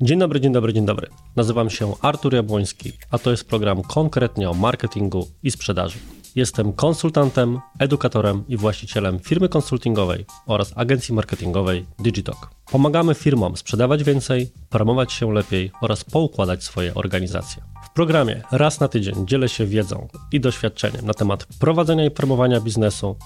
Dzień dobry, dzień dobry, dzień dobry. Nazywam się Artur Jabłoński, a to jest program konkretnie o marketingu i sprzedaży. Jestem konsultantem, edukatorem i właścicielem firmy konsultingowej oraz agencji marketingowej Digitalk. Pomagamy firmom sprzedawać więcej, promować się lepiej oraz poukładać swoje organizacje. Programie raz na tydzień dzielę się wiedzą i doświadczeniem na temat prowadzenia i promowania biznesu,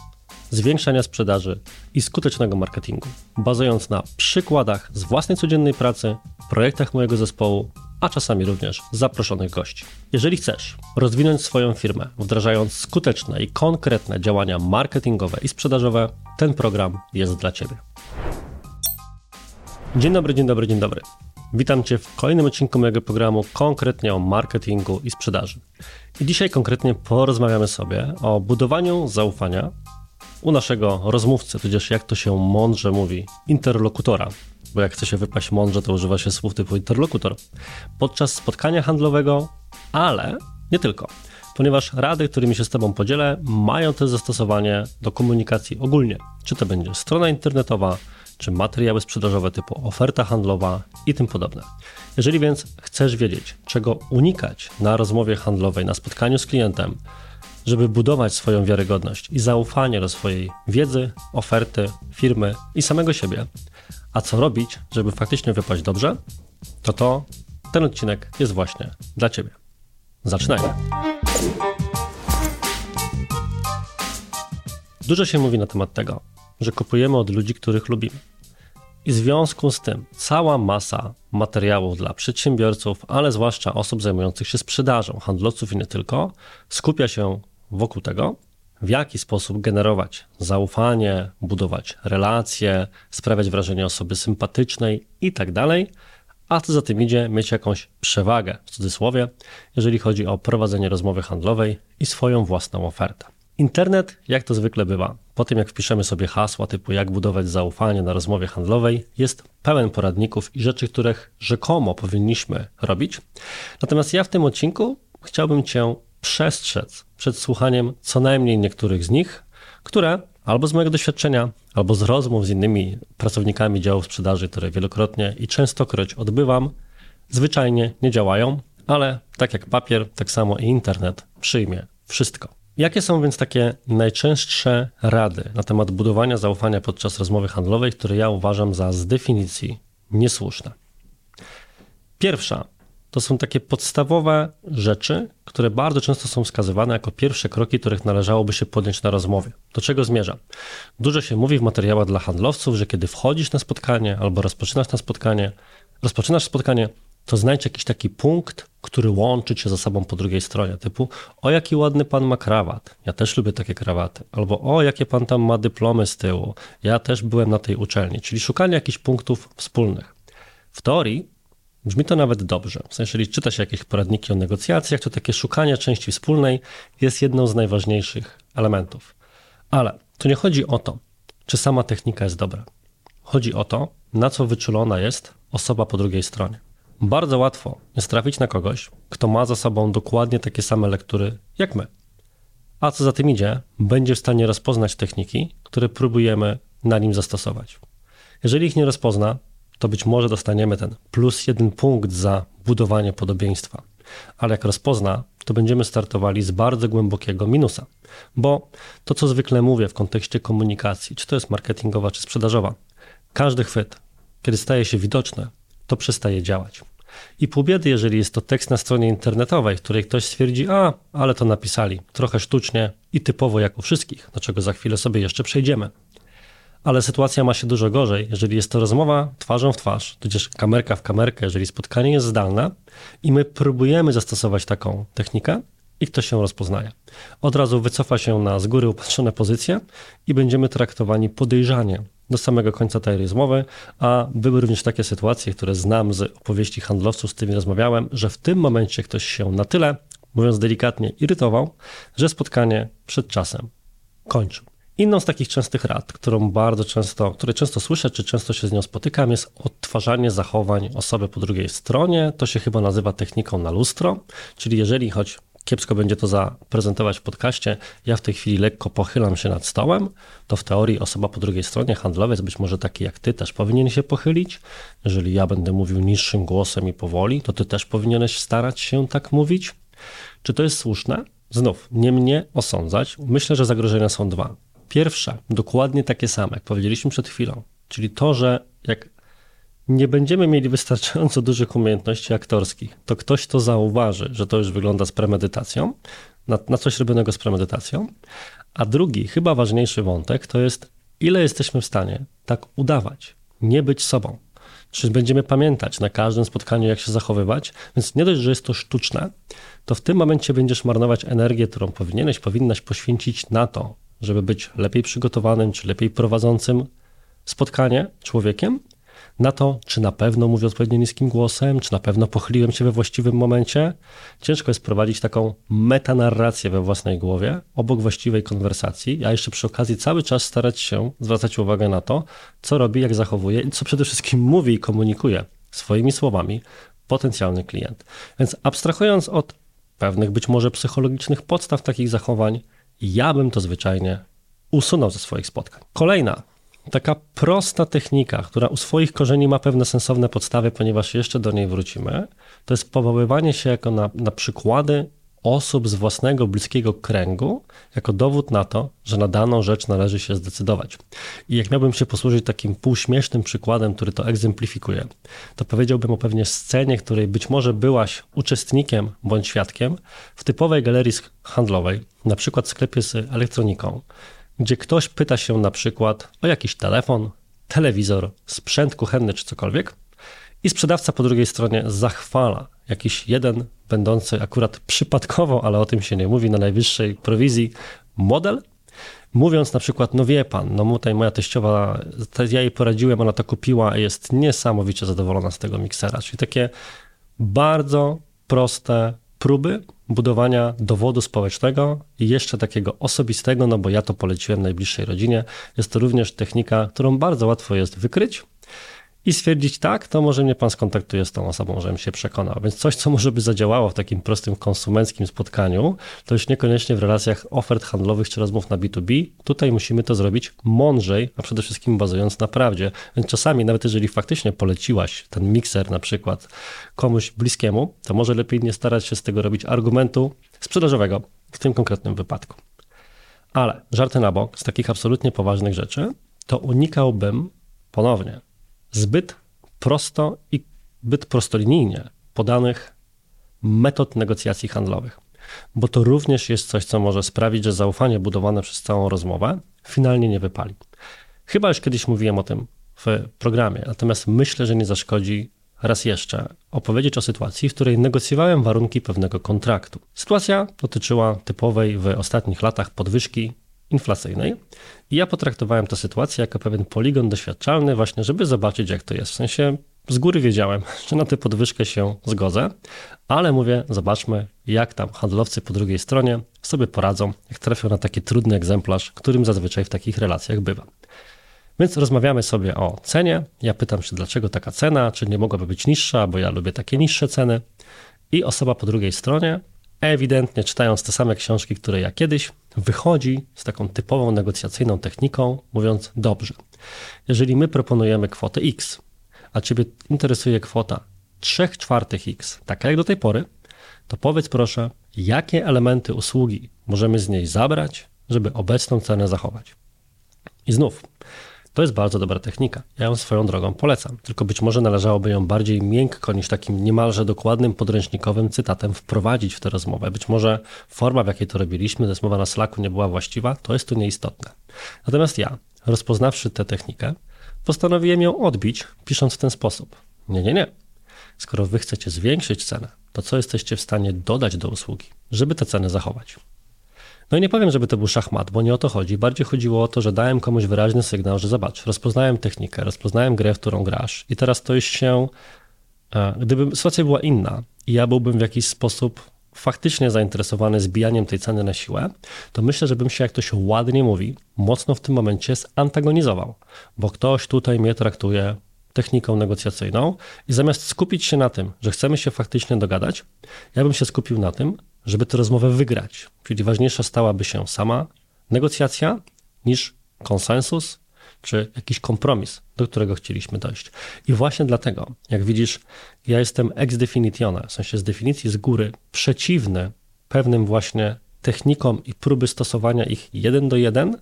zwiększania sprzedaży i skutecznego marketingu, bazując na przykładach z własnej codziennej pracy, projektach mojego zespołu, a czasami również zaproszonych gości. Jeżeli chcesz rozwinąć swoją firmę, wdrażając skuteczne i konkretne działania marketingowe i sprzedażowe, ten program jest dla Ciebie. Dzień dobry, dzień dobry, dzień dobry. Witam Cię w kolejnym odcinku mojego programu konkretnie o marketingu i sprzedaży. I dzisiaj konkretnie porozmawiamy sobie o budowaniu zaufania u naszego rozmówcy, tudzież jak to się mądrze mówi, interlokutora, bo jak chce się wypaść mądrze, to używa się słów typu interlokutor, podczas spotkania handlowego, ale nie tylko, ponieważ rady, którymi się z Tobą podzielę, mają też zastosowanie do komunikacji ogólnie. Czy to będzie strona internetowa, czy materiały sprzedażowe typu oferta handlowa i tym podobne. Jeżeli więc chcesz wiedzieć, czego unikać na rozmowie handlowej, na spotkaniu z klientem, żeby budować swoją wiarygodność i zaufanie do swojej wiedzy, oferty, firmy i samego siebie. A co robić, żeby faktycznie wypaść dobrze? To to ten odcinek jest właśnie dla Ciebie. Zaczynajmy. Dużo się mówi na temat tego, że kupujemy od ludzi, których lubimy. I w związku z tym cała masa materiałów dla przedsiębiorców, ale zwłaszcza osób zajmujących się sprzedażą, handlowców i nie tylko, skupia się wokół tego, w jaki sposób generować zaufanie, budować relacje, sprawiać wrażenie osoby sympatycznej i tak a co za tym idzie, mieć jakąś przewagę, w cudzysłowie, jeżeli chodzi o prowadzenie rozmowy handlowej i swoją własną ofertę. Internet, jak to zwykle bywa, po tym jak wpiszemy sobie hasła typu jak budować zaufanie na rozmowie handlowej, jest pełen poradników i rzeczy, których rzekomo powinniśmy robić. Natomiast ja w tym odcinku chciałbym Cię przestrzec przed słuchaniem co najmniej niektórych z nich, które albo z mojego doświadczenia, albo z rozmów z innymi pracownikami działów sprzedaży, które wielokrotnie i częstokroć odbywam, zwyczajnie nie działają, ale tak jak papier, tak samo i internet przyjmie wszystko. Jakie są więc takie najczęstsze rady na temat budowania zaufania podczas rozmowy handlowej, które ja uważam za z definicji niesłuszne? Pierwsza to są takie podstawowe rzeczy, które bardzo często są wskazywane jako pierwsze kroki, których należałoby się podjąć na rozmowie. Do czego zmierzam? Dużo się mówi w materiałach dla handlowców, że kiedy wchodzisz na spotkanie albo rozpoczynasz na spotkanie, rozpoczynasz spotkanie, to znajdź jakiś taki punkt, który łączy cię ze sobą po drugiej stronie, typu o jaki ładny pan ma krawat, ja też lubię takie krawaty, albo o jakie pan tam ma dyplomy z tyłu, ja też byłem na tej uczelni, czyli szukanie jakichś punktów wspólnych. W teorii Brzmi to nawet dobrze. W sensie, jeżeli czyta się jakieś poradniki o negocjacjach, to takie szukanie części wspólnej jest jedną z najważniejszych elementów. Ale tu nie chodzi o to, czy sama technika jest dobra. Chodzi o to, na co wyczulona jest osoba po drugiej stronie. Bardzo łatwo jest trafić na kogoś, kto ma za sobą dokładnie takie same lektury jak my. A co za tym idzie, będzie w stanie rozpoznać techniki, które próbujemy na nim zastosować. Jeżeli ich nie rozpozna, to być może dostaniemy ten plus jeden punkt za budowanie podobieństwa. Ale jak rozpozna, to będziemy startowali z bardzo głębokiego minusa. Bo to, co zwykle mówię w kontekście komunikacji, czy to jest marketingowa, czy sprzedażowa, każdy chwyt, kiedy staje się widoczny, to przestaje działać. I pół biedy, jeżeli jest to tekst na stronie internetowej, w której ktoś stwierdzi, a, ale to napisali, trochę sztucznie i typowo jak u wszystkich, do czego za chwilę sobie jeszcze przejdziemy. Ale sytuacja ma się dużo gorzej, jeżeli jest to rozmowa twarzą w twarz, tudzież kamerka w kamerkę, jeżeli spotkanie jest zdalne i my próbujemy zastosować taką technikę i ktoś się rozpoznaje. Od razu wycofa się na z góry upatrzone pozycje i będziemy traktowani podejrzanie do samego końca tej rozmowy, a były również takie sytuacje, które znam z opowieści handlowców, z którymi rozmawiałem, że w tym momencie ktoś się na tyle, mówiąc delikatnie, irytował, że spotkanie przed czasem kończył. Inną z takich częstych rad, którą bardzo często, które często słyszę, czy często się z nią spotykam, jest odtwarzanie zachowań osoby po drugiej stronie. To się chyba nazywa techniką na lustro, czyli jeżeli choć kiepsko będzie to zaprezentować w podcaście. Ja w tej chwili lekko pochylam się nad stołem, to w teorii osoba po drugiej stronie, handlowiec, być może taki jak ty, też powinien się pochylić. Jeżeli ja będę mówił niższym głosem i powoli, to ty też powinieneś starać się tak mówić. Czy to jest słuszne? Znów, nie mnie osądzać. Myślę, że zagrożenia są dwa. Pierwsze, dokładnie takie same, jak powiedzieliśmy przed chwilą, czyli to, że jak nie będziemy mieli wystarczająco dużych umiejętności aktorskich, to ktoś to zauważy, że to już wygląda z premedytacją, na, na coś robionego z premedytacją. A drugi, chyba ważniejszy wątek, to jest, ile jesteśmy w stanie tak udawać, nie być sobą. Czy będziemy pamiętać na każdym spotkaniu, jak się zachowywać? Więc nie dość, że jest to sztuczne, to w tym momencie będziesz marnować energię, którą powinieneś, powinnaś poświęcić na to, żeby być lepiej przygotowanym, czy lepiej prowadzącym spotkanie człowiekiem, na to, czy na pewno mówię odpowiednio niskim głosem, czy na pewno pochyliłem się we właściwym momencie. Ciężko jest prowadzić taką metanarrację we własnej głowie obok właściwej konwersacji, a jeszcze przy okazji cały czas starać się zwracać uwagę na to, co robi, jak zachowuje i co przede wszystkim mówi i komunikuje swoimi słowami potencjalny klient. Więc abstrahując od pewnych być może psychologicznych podstaw takich zachowań, ja bym to zwyczajnie usunął ze swoich spotkań. Kolejna taka prosta technika, która u swoich korzeni ma pewne sensowne podstawy, ponieważ jeszcze do niej wrócimy, to jest powoływanie się jako na, na przykłady osób z własnego bliskiego kręgu, jako dowód na to, że na daną rzecz należy się zdecydować. I jak miałbym się posłużyć takim półśmiesznym przykładem, który to egzemplifikuje, to powiedziałbym o pewnie scenie, której być może byłaś uczestnikiem bądź świadkiem w typowej galerii handlowej, na przykład w sklepie z elektroniką, gdzie ktoś pyta się na przykład o jakiś telefon, telewizor, sprzęt kuchenny czy cokolwiek, i sprzedawca po drugiej stronie zachwala jakiś jeden, będący akurat przypadkowo, ale o tym się nie mówi, na najwyższej prowizji model, mówiąc na przykład, no wie pan, no tutaj moja teściowa, ja jej poradziłem, ona to kupiła, i jest niesamowicie zadowolona z tego miksera. Czyli takie bardzo proste próby budowania dowodu społecznego i jeszcze takiego osobistego, no bo ja to poleciłem najbliższej rodzinie. Jest to również technika, którą bardzo łatwo jest wykryć i stwierdzić tak, to może mnie pan skontaktuje z tą osobą, żebym się przekonał. Więc coś, co może by zadziałało w takim prostym konsumenckim spotkaniu, to już niekoniecznie w relacjach ofert handlowych czy rozmów na B2B. Tutaj musimy to zrobić mądrzej, a przede wszystkim bazując na prawdzie. Więc czasami, nawet jeżeli faktycznie poleciłaś ten mikser na przykład komuś bliskiemu, to może lepiej nie starać się z tego robić argumentu sprzedażowego w tym konkretnym wypadku. Ale żarty na bok, z takich absolutnie poważnych rzeczy, to unikałbym ponownie zbyt prosto i zbyt prostolinijnie podanych metod negocjacji handlowych, bo to również jest coś, co może sprawić, że zaufanie budowane przez całą rozmowę finalnie nie wypali. Chyba już kiedyś mówiłem o tym w programie, natomiast myślę, że nie zaszkodzi raz jeszcze opowiedzieć o sytuacji, w której negocjowałem warunki pewnego kontraktu. Sytuacja dotyczyła typowej w ostatnich latach podwyżki inflacyjnej. I ja potraktowałem tę sytuację jako pewien poligon doświadczalny, właśnie, żeby zobaczyć, jak to jest. W sensie z góry wiedziałem, że na tę podwyżkę się zgodzę, ale mówię, zobaczmy, jak tam handlowcy po drugiej stronie sobie poradzą, jak trafią na taki trudny egzemplarz, którym zazwyczaj w takich relacjach bywa. Więc rozmawiamy sobie o cenie. Ja pytam się, dlaczego taka cena, czy nie mogłaby być niższa, bo ja lubię takie niższe ceny. I osoba po drugiej stronie ewidentnie czytając te same książki, które ja kiedyś, wychodzi z taką typową negocjacyjną techniką, mówiąc: Dobrze, jeżeli my proponujemy kwotę X, a Ciebie interesuje kwota 3 czwartych X, taka jak do tej pory, to powiedz proszę, jakie elementy usługi możemy z niej zabrać, żeby obecną cenę zachować. I znów, to jest bardzo dobra technika. Ja ją swoją drogą polecam. Tylko być może należałoby ją bardziej miękko niż takim niemalże dokładnym podręcznikowym cytatem wprowadzić w tę rozmowę. Być może forma, w jakiej to robiliśmy, rozmowa na Slacku nie była właściwa, to jest tu nieistotne. Natomiast ja, rozpoznawszy tę technikę, postanowiłem ją odbić, pisząc w ten sposób. Nie, nie, nie. Skoro wy chcecie zwiększyć cenę, to co jesteście w stanie dodać do usługi, żeby tę cenę zachować? No i nie powiem, żeby to był szachmat, bo nie o to chodzi. Bardziej chodziło o to, że dałem komuś wyraźny sygnał, że zobacz, rozpoznałem technikę, rozpoznałem grę, w którą grasz i teraz to już się, e, gdyby sytuacja była inna i ja byłbym w jakiś sposób faktycznie zainteresowany zbijaniem tej ceny na siłę, to myślę, że bym się, jak to się ładnie mówi, mocno w tym momencie zantagonizował, bo ktoś tutaj mnie traktuje techniką negocjacyjną i zamiast skupić się na tym, że chcemy się faktycznie dogadać, ja bym się skupił na tym, żeby tę rozmowę wygrać. Czyli ważniejsza stałaby się sama negocjacja niż konsensus czy jakiś kompromis, do którego chcieliśmy dojść. I właśnie dlatego, jak widzisz, ja jestem ex definitione, w sensie z definicji z góry, przeciwny pewnym właśnie technikom i próby stosowania ich jeden do jeden.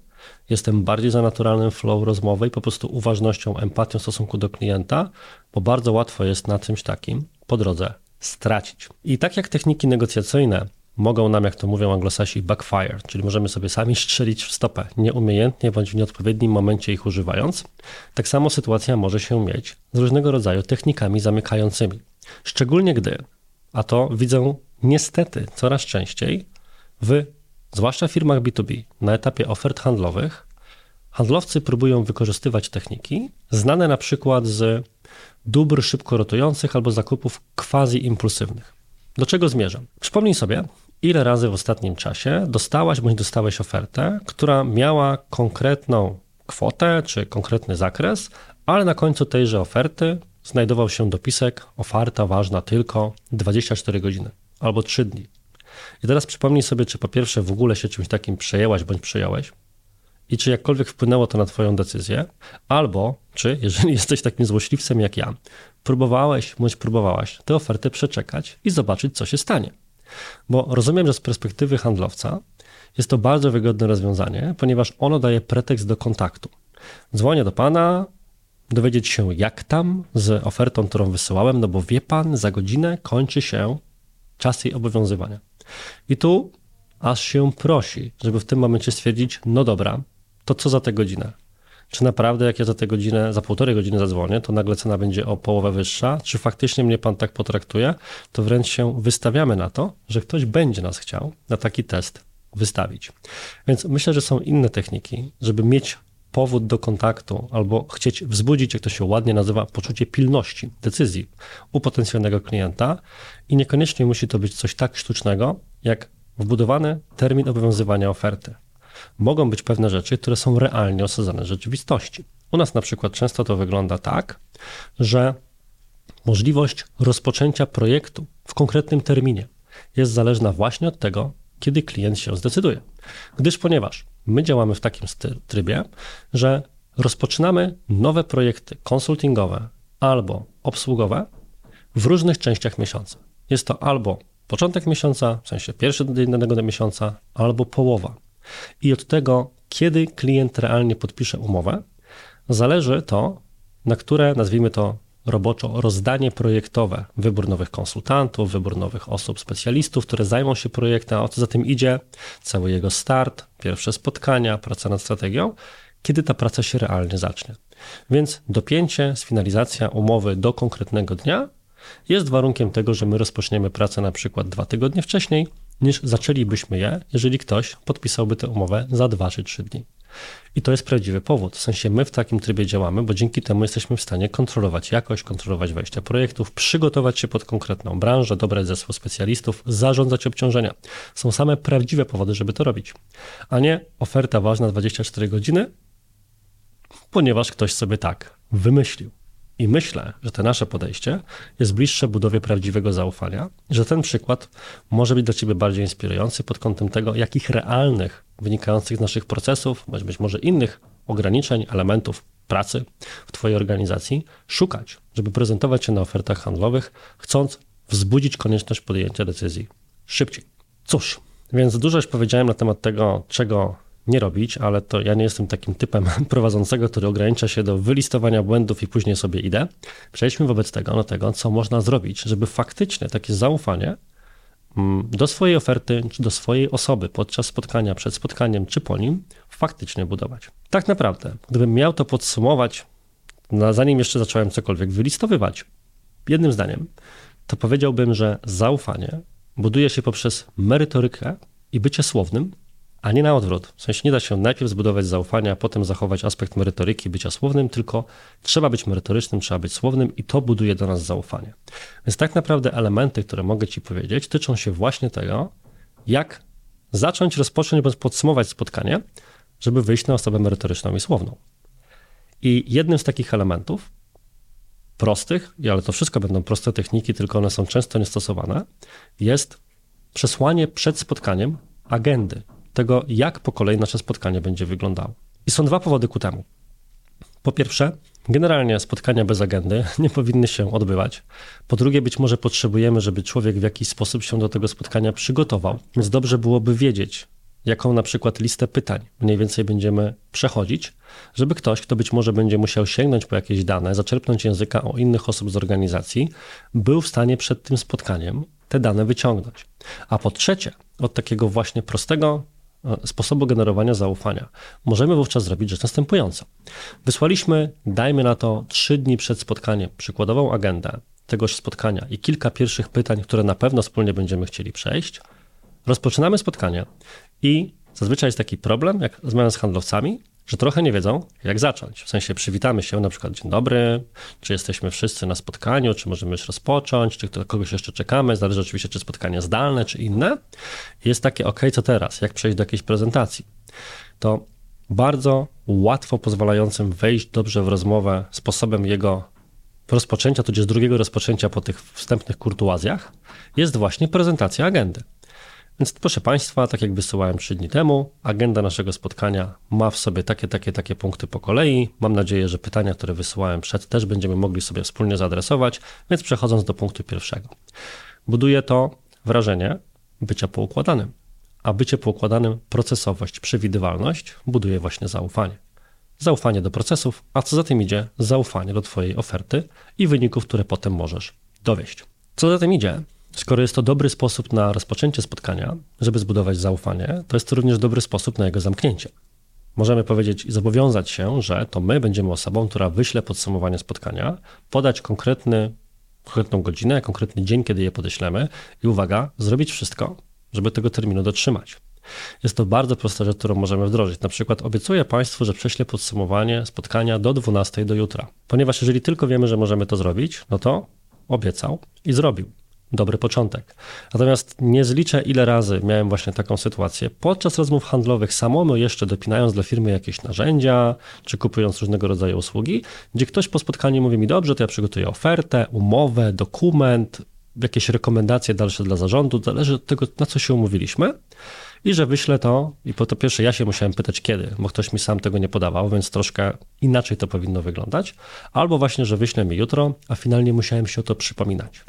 Jestem bardziej za naturalnym flow rozmowy i po prostu uważnością, empatią w stosunku do klienta, bo bardzo łatwo jest na czymś takim po drodze stracić. I tak jak techniki negocjacyjne mogą nam, jak to mówią anglosasi, backfire, czyli możemy sobie sami strzelić w stopę, nieumiejętnie bądź w nieodpowiednim momencie ich używając. Tak samo sytuacja może się mieć z różnego rodzaju technikami zamykającymi. Szczególnie gdy, a to widzę niestety coraz częściej, w, zwłaszcza w firmach B2B, na etapie ofert handlowych, handlowcy próbują wykorzystywać techniki znane na przykład z dóbr szybko rotujących albo zakupów quasi-impulsywnych. Do czego zmierzam? Przypomnij sobie, ile razy w ostatnim czasie dostałaś bądź dostałeś ofertę, która miała konkretną kwotę czy konkretny zakres, ale na końcu tejże oferty znajdował się dopisek oferta ważna tylko 24 godziny albo 3 dni. I teraz przypomnij sobie, czy po pierwsze w ogóle się czymś takim przejęłaś bądź przejąłeś i czy jakkolwiek wpłynęło to na Twoją decyzję, albo czy, jeżeli jesteś takim złośliwcem jak ja, próbowałeś bądź próbowałaś tę ofertę przeczekać i zobaczyć, co się stanie. Bo rozumiem, że z perspektywy handlowca jest to bardzo wygodne rozwiązanie, ponieważ ono daje pretekst do kontaktu. Dzwonię do pana, dowiedzieć się jak tam z ofertą, którą wysyłałem, no bo wie pan, za godzinę kończy się czas jej obowiązywania. I tu aż się prosi, żeby w tym momencie stwierdzić, no dobra, to co za tę godzinę? Czy naprawdę, jak ja za tę godzinę, za półtorej godziny zadzwonię, to nagle cena będzie o połowę wyższa? Czy faktycznie mnie pan tak potraktuje? To wręcz się wystawiamy na to, że ktoś będzie nas chciał na taki test wystawić. Więc myślę, że są inne techniki, żeby mieć powód do kontaktu albo chcieć wzbudzić, jak to się ładnie nazywa, poczucie pilności decyzji u potencjalnego klienta i niekoniecznie musi to być coś tak sztucznego, jak wbudowany termin obowiązywania oferty mogą być pewne rzeczy, które są realnie osadzone w rzeczywistości. U nas na przykład często to wygląda tak, że możliwość rozpoczęcia projektu w konkretnym terminie jest zależna właśnie od tego, kiedy klient się zdecyduje. Gdyż ponieważ my działamy w takim trybie, że rozpoczynamy nowe projekty konsultingowe albo obsługowe w różnych częściach miesiąca. Jest to albo początek miesiąca, w sensie pierwszy dzień danego miesiąca, albo połowa i od tego, kiedy klient realnie podpisze umowę, zależy to, na które, nazwijmy to roboczo, rozdanie projektowe, wybór nowych konsultantów, wybór nowych osób, specjalistów, które zajmą się projektem, a co za tym idzie, cały jego start, pierwsze spotkania, praca nad strategią, kiedy ta praca się realnie zacznie. Więc dopięcie, sfinalizacja umowy do konkretnego dnia jest warunkiem tego, że my rozpoczniemy pracę na przykład dwa tygodnie wcześniej, niż zaczęlibyśmy je, jeżeli ktoś podpisałby tę umowę za 2 czy 3 dni. I to jest prawdziwy powód. W sensie my w takim trybie działamy, bo dzięki temu jesteśmy w stanie kontrolować jakość, kontrolować wejście projektów, przygotować się pod konkretną branżę, dobrać zespół specjalistów, zarządzać obciążenia. Są same prawdziwe powody, żeby to robić, a nie oferta ważna 24 godziny, ponieważ ktoś sobie tak wymyślił. I myślę, że to nasze podejście jest bliższe budowie prawdziwego zaufania, że ten przykład może być dla Ciebie bardziej inspirujący pod kątem tego, jakich realnych, wynikających z naszych procesów, bądź być może innych ograniczeń, elementów pracy w Twojej organizacji szukać, żeby prezentować się na ofertach handlowych, chcąc wzbudzić konieczność podjęcia decyzji szybciej. Cóż, więc dużo już powiedziałem na temat tego, czego nie robić, ale to ja nie jestem takim typem prowadzącego, który ogranicza się do wylistowania błędów i później sobie idę. Przejdźmy wobec tego do tego, co można zrobić, żeby faktycznie takie zaufanie mm, do swojej oferty, czy do swojej osoby podczas spotkania, przed spotkaniem, czy po nim faktycznie budować. Tak naprawdę, gdybym miał to podsumować, zanim jeszcze zacząłem cokolwiek wylistowywać, jednym zdaniem, to powiedziałbym, że zaufanie buduje się poprzez merytorykę i bycie słownym, a nie na odwrót. W sensie nie da się najpierw zbudować zaufania, a potem zachować aspekt merytoryki, bycia słownym, tylko trzeba być merytorycznym, trzeba być słownym i to buduje do nas zaufanie. Więc tak naprawdę elementy, które mogę Ci powiedzieć, tyczą się właśnie tego, jak zacząć, rozpocząć bądź podsumować spotkanie, żeby wyjść na osobę merytoryczną i słowną. I jednym z takich elementów, prostych, ale to wszystko będą proste techniki, tylko one są często niestosowane, jest przesłanie przed spotkaniem agendy, tego jak po kolei nasze spotkanie będzie wyglądało. I są dwa powody ku temu. Po pierwsze, generalnie spotkania bez agendy nie powinny się odbywać. Po drugie, być może potrzebujemy, żeby człowiek w jakiś sposób się do tego spotkania przygotował, więc dobrze byłoby wiedzieć, jaką na przykład listę pytań mniej więcej będziemy przechodzić, żeby ktoś, kto być może będzie musiał sięgnąć po jakieś dane, zaczerpnąć języka o innych osób z organizacji, był w stanie przed tym spotkaniem te dane wyciągnąć. A po trzecie, od takiego właśnie prostego sposobu generowania zaufania możemy wówczas zrobić rzecz następującą. Wysłaliśmy, dajmy na to, trzy dni przed spotkaniem przykładową agendę tegoż spotkania i kilka pierwszych pytań, które na pewno wspólnie będziemy chcieli przejść. Rozpoczynamy spotkanie i zazwyczaj jest taki problem, jak rozmawiam z handlowcami, że trochę nie wiedzą, jak zacząć. W sensie przywitamy się, na przykład dzień dobry, czy jesteśmy wszyscy na spotkaniu, czy możemy już rozpocząć, czy kogoś jeszcze czekamy, zależy oczywiście, czy spotkanie zdalne, czy inne. Jest takie, ok, co teraz, jak przejść do jakiejś prezentacji. To bardzo łatwo pozwalającym wejść dobrze w rozmowę sposobem jego rozpoczęcia, tudzież drugiego rozpoczęcia po tych wstępnych kurtuazjach, jest właśnie prezentacja agendy. Więc proszę Państwa, tak jak wysyłałem trzy dni temu, agenda naszego spotkania ma w sobie takie, takie, takie punkty po kolei. Mam nadzieję, że pytania, które wysyłałem przed, też będziemy mogli sobie wspólnie zaadresować, więc przechodząc do punktu pierwszego. Buduje to wrażenie bycia poukładanym, a bycie poukładanym, procesowość, przewidywalność buduje właśnie zaufanie. Zaufanie do procesów, a co za tym idzie, zaufanie do Twojej oferty i wyników, które potem możesz dowieść. Co za tym idzie, Skoro jest to dobry sposób na rozpoczęcie spotkania, żeby zbudować zaufanie, to jest to również dobry sposób na jego zamknięcie. Możemy powiedzieć i zobowiązać się, że to my będziemy osobą, która wyśle podsumowanie spotkania, podać konkretny, konkretną godzinę, konkretny dzień, kiedy je podeślemy i uwaga, zrobić wszystko, żeby tego terminu dotrzymać. Jest to bardzo prosta rzecz, którą możemy wdrożyć. Na przykład obiecuję Państwu, że prześlę podsumowanie spotkania do 12 do jutra. Ponieważ jeżeli tylko wiemy, że możemy to zrobić, no to obiecał i zrobił dobry początek. Natomiast nie zliczę, ile razy miałem właśnie taką sytuację. Podczas rozmów handlowych samemu jeszcze dopinając dla firmy jakieś narzędzia, czy kupując różnego rodzaju usługi, gdzie ktoś po spotkaniu mówi mi, dobrze, to ja przygotuję ofertę, umowę, dokument, jakieś rekomendacje dalsze dla zarządu, zależy od tego, na co się umówiliśmy. I że wyślę to, i po to pierwsze ja się musiałem pytać kiedy, bo ktoś mi sam tego nie podawał, więc troszkę inaczej to powinno wyglądać. Albo właśnie, że wyślę mi jutro, a finalnie musiałem się o to przypominać.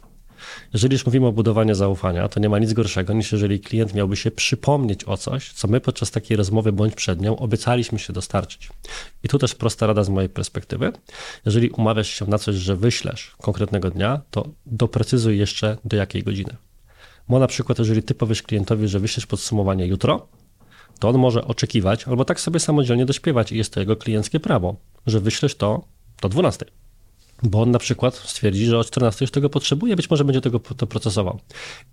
Jeżeli już mówimy o budowaniu zaufania, to nie ma nic gorszego niż jeżeli klient miałby się przypomnieć o coś, co my podczas takiej rozmowy bądź przed nią obiecaliśmy się dostarczyć. I tu też prosta rada z mojej perspektywy. Jeżeli umawiasz się na coś, że wyślesz konkretnego dnia, to doprecyzuj jeszcze do jakiej godziny. Bo na przykład, jeżeli ty powiesz klientowi, że wyślesz podsumowanie jutro, to on może oczekiwać albo tak sobie samodzielnie dośpiewać i jest to jego klienckie prawo, że wyślesz to do 12 bo on na przykład stwierdzi, że o 14 już tego potrzebuje, być może będzie tego to procesował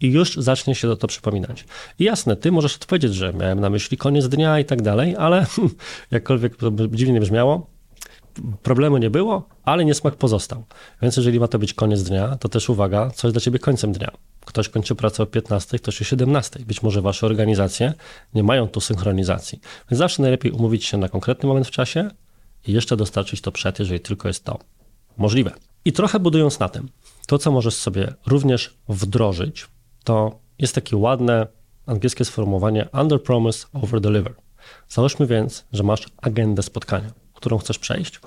i już zacznie się to przypominać. I jasne, ty możesz odpowiedzieć, że miałem na myśli koniec dnia i tak dalej, ale jakkolwiek to dziwnie nie brzmiało, problemu nie było, ale niesmak pozostał. Więc jeżeli ma to być koniec dnia, to też uwaga, co jest dla ciebie końcem dnia. Ktoś kończy pracę o 15, ktoś o 17. Być może wasze organizacje nie mają tu synchronizacji. Więc zawsze najlepiej umówić się na konkretny moment w czasie i jeszcze dostarczyć to przed, jeżeli tylko jest to możliwe. I trochę budując na tym, to co możesz sobie również wdrożyć, to jest takie ładne angielskie sformułowanie under promise, over deliver. Załóżmy więc, że masz agendę spotkania, którą chcesz przejść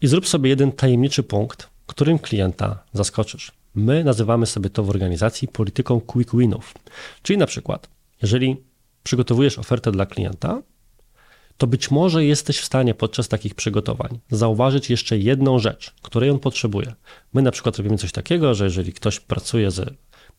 i zrób sobie jeden tajemniczy punkt, którym klienta zaskoczysz. My nazywamy sobie to w organizacji polityką quick winów. Czyli na przykład, jeżeli przygotowujesz ofertę dla klienta, to być może jesteś w stanie podczas takich przygotowań zauważyć jeszcze jedną rzecz, której on potrzebuje. My na przykład robimy coś takiego, że jeżeli ktoś pracuje z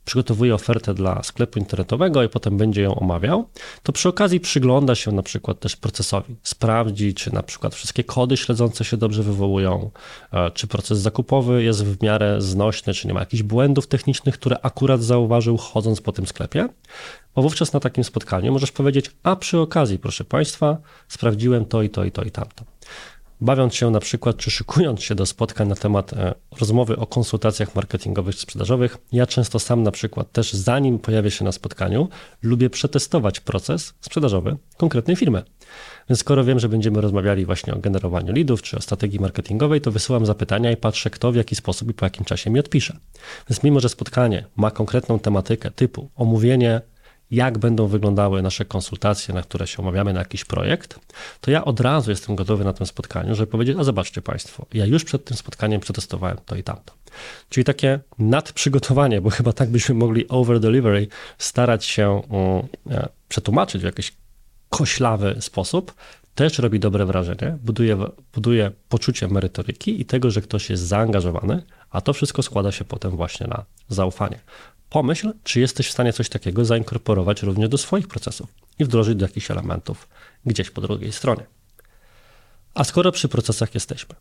przygotowuje ofertę dla sklepu internetowego i potem będzie ją omawiał, to przy okazji przygląda się na przykład też procesowi. Sprawdzi, czy na przykład wszystkie kody śledzące się dobrze wywołują, e, czy proces zakupowy jest w miarę znośny, czy nie ma jakichś błędów technicznych, które akurat zauważył chodząc po tym sklepie. Bo wówczas na takim spotkaniu możesz powiedzieć, a przy okazji, proszę Państwa, sprawdziłem to i to i to i tamto. Bawiąc się na przykład, czy szykując się do spotkań na temat e, rozmowy o konsultacjach marketingowych sprzedażowych, ja często sam na przykład też zanim pojawię się na spotkaniu, lubię przetestować proces sprzedażowy konkretnej firmy. Więc skoro wiem, że będziemy rozmawiali właśnie o generowaniu leadów czy o strategii marketingowej, to wysyłam zapytania i patrzę, kto w jaki sposób i po jakim czasie mi odpisze. Więc mimo, że spotkanie ma konkretną tematykę typu omówienie jak będą wyglądały nasze konsultacje, na które się umawiamy na jakiś projekt, to ja od razu jestem gotowy na tym spotkaniu, żeby powiedzieć, a zobaczcie Państwo, ja już przed tym spotkaniem przetestowałem to i tamto. Czyli takie nadprzygotowanie, bo chyba tak byśmy mogli over delivery starać się um, przetłumaczyć w jakiś koślawy sposób, też robi dobre wrażenie, buduje, buduje poczucie merytoryki i tego, że ktoś jest zaangażowany, a to wszystko składa się potem właśnie na zaufanie. Pomyśl, czy jesteś w stanie coś takiego zainkorporować również do swoich procesów i wdrożyć do jakichś elementów gdzieś po drugiej stronie. A skoro przy procesach jesteśmy,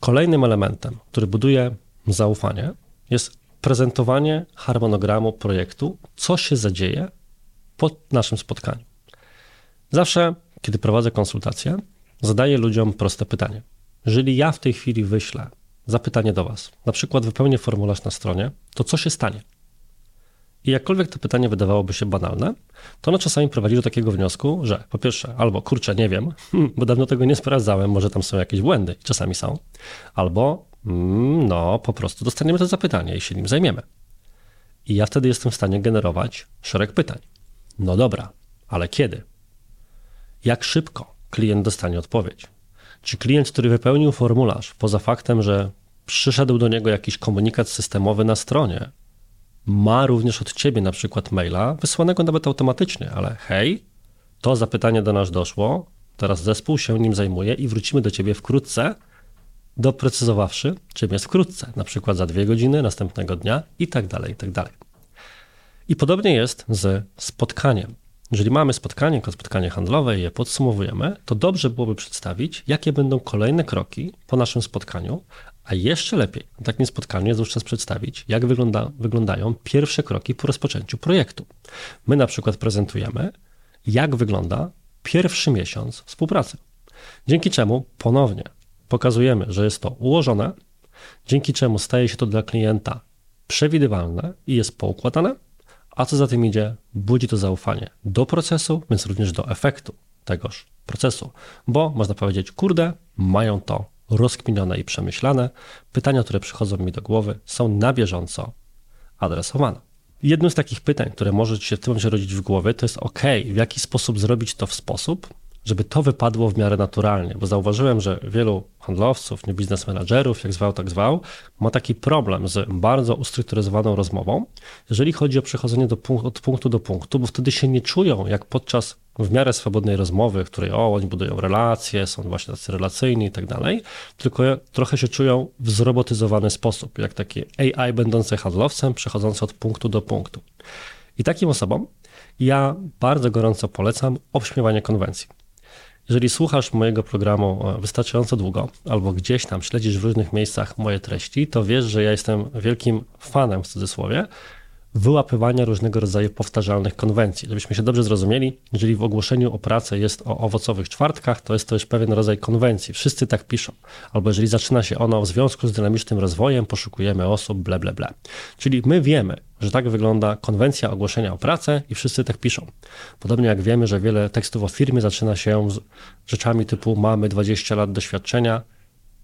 kolejnym elementem, który buduje zaufanie, jest prezentowanie harmonogramu projektu, co się zadzieje po naszym spotkaniu. Zawsze, kiedy prowadzę konsultacje, zadaję ludziom proste pytanie. Jeżeli ja w tej chwili wyślę zapytanie do Was, na przykład wypełnię formularz na stronie, to co się stanie? I jakkolwiek to pytanie wydawałoby się banalne, to ono czasami prowadzi do takiego wniosku, że po pierwsze, albo kurczę, nie wiem, bo dawno tego nie sprawdzałem, może tam są jakieś błędy, czasami są, albo mm, no, po prostu dostaniemy to zapytanie i się nim zajmiemy. I ja wtedy jestem w stanie generować szereg pytań. No dobra, ale kiedy? Jak szybko klient dostanie odpowiedź? Czy klient, który wypełnił formularz, poza faktem, że przyszedł do niego jakiś komunikat systemowy na stronie, ma również od ciebie na przykład maila, wysłanego nawet automatycznie, ale hej, to zapytanie do nas doszło, teraz zespół się nim zajmuje i wrócimy do ciebie wkrótce, doprecyzowawszy, czym jest wkrótce, na przykład za dwie godziny, następnego dnia i tak dalej, i tak dalej. I podobnie jest z spotkaniem. Jeżeli mamy spotkanie jako spotkanie handlowe i je podsumowujemy, to dobrze byłoby przedstawić, jakie będą kolejne kroki po naszym spotkaniu, a jeszcze lepiej na takim spotkaniu jest wówczas przedstawić, jak wygląda, wyglądają pierwsze kroki po rozpoczęciu projektu. My na przykład prezentujemy, jak wygląda pierwszy miesiąc współpracy. Dzięki czemu ponownie pokazujemy, że jest to ułożone, dzięki czemu staje się to dla klienta przewidywalne i jest poukładane, a co za tym idzie, budzi to zaufanie do procesu, więc również do efektu tegoż procesu, bo można powiedzieć, kurde, mają to rozkminione i przemyślane. Pytania, które przychodzą mi do głowy, są na bieżąco adresowane. Jednym z takich pytań, które może się w tym momencie rodzić w głowie, to jest ok, w jaki sposób zrobić to w sposób, żeby to wypadło w miarę naturalnie, bo zauważyłem, że wielu handlowców, nie biznes menadżerów, jak zwał, tak zwał, ma taki problem z bardzo ustrukturyzowaną rozmową, jeżeli chodzi o przechodzenie do od punktu do punktu, bo wtedy się nie czują jak podczas w miarę swobodnej rozmowy, w której o, oni budują relacje, są właśnie tacy relacyjni i tak dalej, tylko trochę się czują w zrobotyzowany sposób, jak taki AI będący handlowcem, przechodzący od punktu do punktu. I takim osobom ja bardzo gorąco polecam obśmiewanie konwencji. Jeżeli słuchasz mojego programu e, wystarczająco długo, albo gdzieś tam śledzisz w różnych miejscach moje treści, to wiesz, że ja jestem wielkim fanem w cudzysłowie wyłapywania różnego rodzaju powtarzalnych konwencji. Żebyśmy się dobrze zrozumieli, jeżeli w ogłoszeniu o pracę jest o owocowych czwartkach, to jest to już pewien rodzaj konwencji. Wszyscy tak piszą. Albo jeżeli zaczyna się ono w związku z dynamicznym rozwojem, poszukujemy osób, ble, ble, ble. Czyli my wiemy, że tak wygląda konwencja ogłoszenia o pracę i wszyscy tak piszą. Podobnie jak wiemy, że wiele tekstów o firmie zaczyna się z rzeczami typu mamy 20 lat doświadczenia,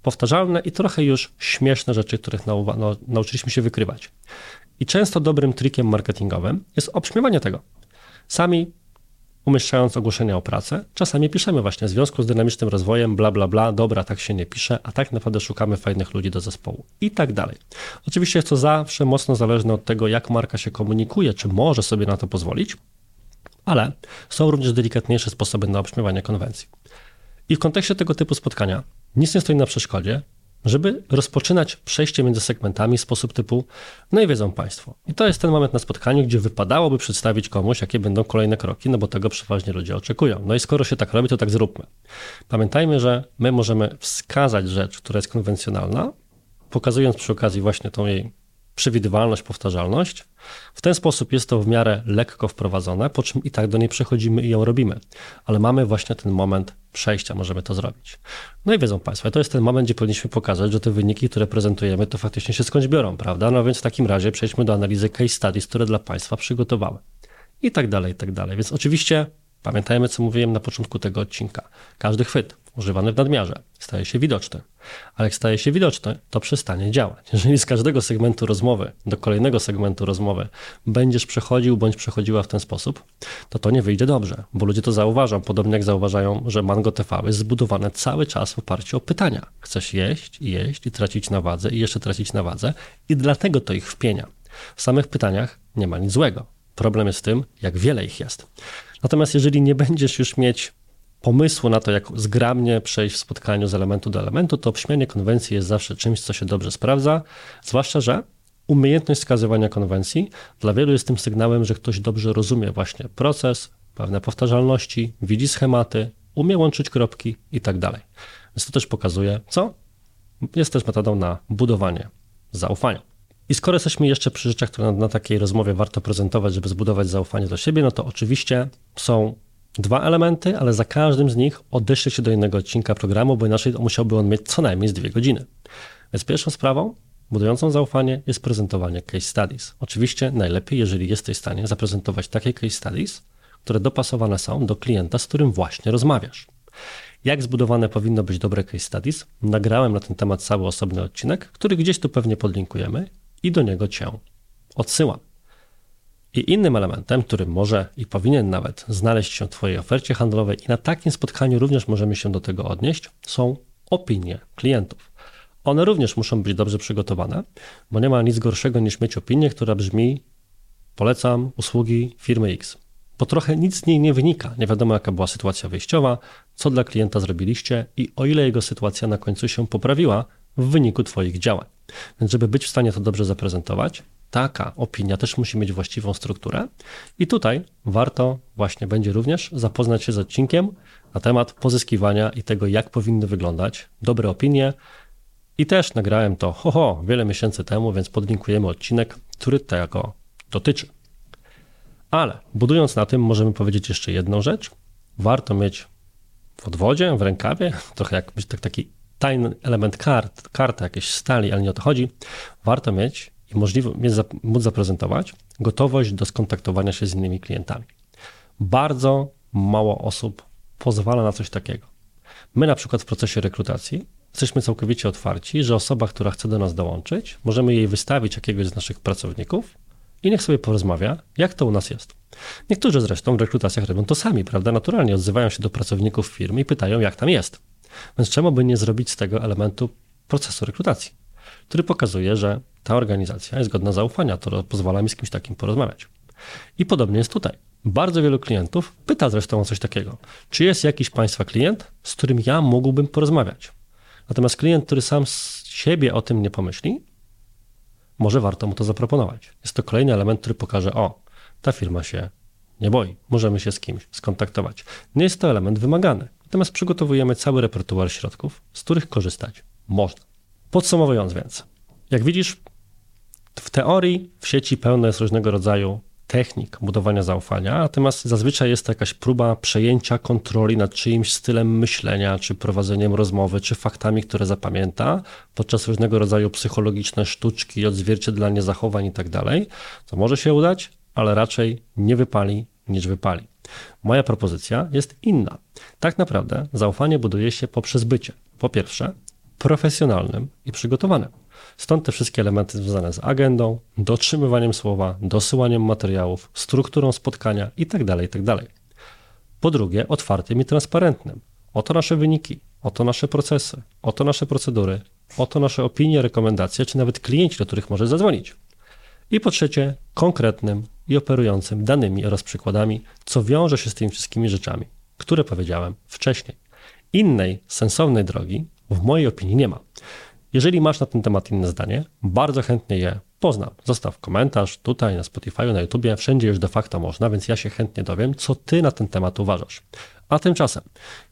powtarzalne i trochę już śmieszne rzeczy, których nau nauczyliśmy się wykrywać. I często dobrym trikiem marketingowym jest obśmiewanie tego. Sami umieszczając ogłoszenia o pracę, czasami piszemy właśnie w związku z dynamicznym rozwojem, bla, bla, bla, dobra, tak się nie pisze, a tak naprawdę szukamy fajnych ludzi do zespołu i tak dalej. Oczywiście jest to zawsze mocno zależne od tego, jak marka się komunikuje, czy może sobie na to pozwolić, ale są również delikatniejsze sposoby na obśmiewanie konwencji. I w kontekście tego typu spotkania nic nie stoi na przeszkodzie, żeby rozpoczynać przejście między segmentami w sposób typu, no i wiedzą Państwo. I to jest ten moment na spotkaniu, gdzie wypadałoby przedstawić komuś, jakie będą kolejne kroki, no bo tego przeważnie ludzie oczekują. No i skoro się tak robi, to tak zróbmy. Pamiętajmy, że my możemy wskazać rzecz, która jest konwencjonalna, pokazując przy okazji właśnie tą jej przewidywalność, powtarzalność. W ten sposób jest to w miarę lekko wprowadzone, po czym i tak do niej przechodzimy i ją robimy. Ale mamy właśnie ten moment przejścia, możemy to zrobić. No i wiedzą Państwo, to jest ten moment, gdzie powinniśmy pokazać, że te wyniki, które prezentujemy, to faktycznie się skądś biorą, prawda? No więc w takim razie przejdźmy do analizy case studies, które dla Państwa przygotowałem. I tak dalej, i tak dalej. Więc oczywiście pamiętajmy, co mówiłem na początku tego odcinka. Każdy chwyt używany w nadmiarze staje się widoczny. Ale jak staje się widoczny, to przestanie działać. Jeżeli z każdego segmentu rozmowy do kolejnego segmentu rozmowy będziesz przechodził bądź przechodziła w ten sposób, to to nie wyjdzie dobrze, bo ludzie to zauważą, podobnie jak zauważają, że Mango TV jest zbudowane cały czas w oparciu o pytania. Chcesz jeść jeść i tracić na wadze i jeszcze tracić na wadze i dlatego to ich wpienia. W samych pytaniach nie ma nic złego. Problem jest w tym, jak wiele ich jest. Natomiast jeżeli nie będziesz już mieć pomysłu na to, jak zgrabnie przejść w spotkaniu z elementu do elementu, to obśmianie konwencji jest zawsze czymś, co się dobrze sprawdza, zwłaszcza, że umiejętność wskazywania konwencji dla wielu jest tym sygnałem, że ktoś dobrze rozumie właśnie proces, pewne powtarzalności, widzi schematy, umie łączyć kropki i tak dalej. Więc to też pokazuje, co jest też metodą na budowanie zaufania. I skoro jesteśmy jeszcze przy rzeczach, które na, na takiej rozmowie warto prezentować, żeby zbudować zaufanie do siebie, no to oczywiście są dwa elementy, ale za każdym z nich odeślę się do innego odcinka programu, bo inaczej musiałby on mieć co najmniej z dwie godziny. Więc pierwszą sprawą budującą zaufanie jest prezentowanie case studies. Oczywiście najlepiej, jeżeli jesteś w stanie zaprezentować takie case studies, które dopasowane są do klienta, z którym właśnie rozmawiasz. Jak zbudowane powinno być dobre case studies? Nagrałem na ten temat cały osobny odcinek, który gdzieś tu pewnie podlinkujemy i do niego Cię odsyłam. I innym elementem, który może i powinien nawet znaleźć się w Twojej ofercie handlowej i na takim spotkaniu również możemy się do tego odnieść, są opinie klientów. One również muszą być dobrze przygotowane, bo nie ma nic gorszego niż mieć opinię, która brzmi polecam usługi firmy X. Bo trochę nic z niej nie wynika. Nie wiadomo, jaka była sytuacja wyjściowa, co dla klienta zrobiliście i o ile jego sytuacja na końcu się poprawiła w wyniku Twoich działań. Więc, żeby być w stanie to dobrze zaprezentować, taka opinia też musi mieć właściwą strukturę. I tutaj warto właśnie będzie również zapoznać się z odcinkiem na temat pozyskiwania i tego, jak powinny wyglądać dobre opinie. I też nagrałem to ho, ho wiele miesięcy temu, więc podlinkujemy odcinek, który tego dotyczy. Ale budując na tym, możemy powiedzieć jeszcze jedną rzecz. Warto mieć w odwodzie, w rękawie, trochę jak tak, taki tajny element kart, karta jakieś stali, ale nie o to chodzi. Warto mieć i możliwe, móc zaprezentować gotowość do skontaktowania się z innymi klientami. Bardzo mało osób pozwala na coś takiego. My na przykład w procesie rekrutacji jesteśmy całkowicie otwarci, że osoba, która chce do nas dołączyć, możemy jej wystawić jakiegoś z naszych pracowników i niech sobie porozmawia, jak to u nas jest. Niektórzy zresztą w rekrutacjach robią to sami, prawda? Naturalnie odzywają się do pracowników firmy i pytają, jak tam jest. Więc czemu by nie zrobić z tego elementu procesu rekrutacji, który pokazuje, że ta organizacja jest godna zaufania, to pozwala mi z kimś takim porozmawiać. I podobnie jest tutaj. Bardzo wielu klientów pyta zresztą o coś takiego. Czy jest jakiś Państwa klient, z którym ja mógłbym porozmawiać? Natomiast klient, który sam z siebie o tym nie pomyśli, może warto mu to zaproponować. Jest to kolejny element, który pokaże, o, ta firma się nie boi, możemy się z kimś skontaktować. Nie jest to element wymagany, natomiast przygotowujemy cały repertuar środków, z których korzystać można. Podsumowując więc, jak widzisz, w teorii w sieci pełno jest różnego rodzaju technik budowania zaufania, natomiast zazwyczaj jest to jakaś próba przejęcia kontroli nad czyimś stylem myślenia, czy prowadzeniem rozmowy, czy faktami, które zapamięta, podczas różnego rodzaju psychologiczne sztuczki, odzwierciedlanie zachowań i tak. To może się udać, ale raczej nie wypali niż wypali. Moja propozycja jest inna. Tak naprawdę zaufanie buduje się poprzez bycie. Po pierwsze, profesjonalnym i przygotowanym. Stąd te wszystkie elementy związane z agendą, dotrzymywaniem słowa, dosyłaniem materiałów, strukturą spotkania itd. Tak itd. Tak po drugie, otwartym i transparentnym. Oto nasze wyniki, oto nasze procesy, oto nasze procedury, oto nasze opinie, rekomendacje, czy nawet klienci, do których możesz zadzwonić. I po trzecie, konkretnym i operującym danymi oraz przykładami, co wiąże się z tymi wszystkimi rzeczami, które powiedziałem wcześniej. Innej, sensownej drogi w mojej opinii nie ma. Jeżeli masz na ten temat inne zdanie, bardzo chętnie je poznam. Zostaw komentarz tutaj na Spotify, na YouTubie, wszędzie już de facto można, więc ja się chętnie dowiem, co ty na ten temat uważasz. A tymczasem,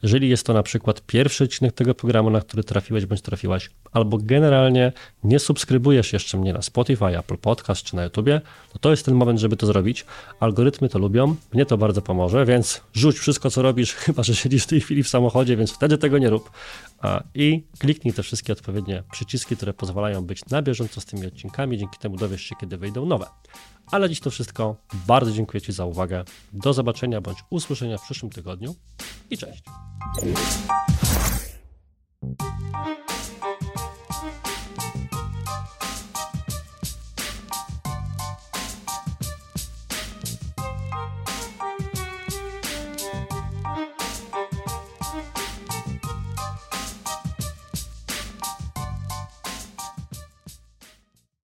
jeżeli jest to na przykład pierwszy odcinek tego programu, na który trafiłeś bądź trafiłaś, albo generalnie nie subskrybujesz jeszcze mnie na Spotify, Apple Podcast czy na YouTubie, to to jest ten moment, żeby to zrobić. Algorytmy to lubią, mnie to bardzo pomoże, więc rzuć wszystko, co robisz, chyba że siedzisz w tej chwili w samochodzie, więc wtedy tego nie rób. I kliknij te wszystkie odpowiednie przyciski, które pozwalają być na bieżąco z tymi odcinkami. Dzięki temu dowiesz się, kiedy wyjdą nowe. Ale dziś to wszystko. Bardzo dziękuję Ci za uwagę. Do zobaczenia bądź usłyszenia w przyszłym tygodniu i cześć.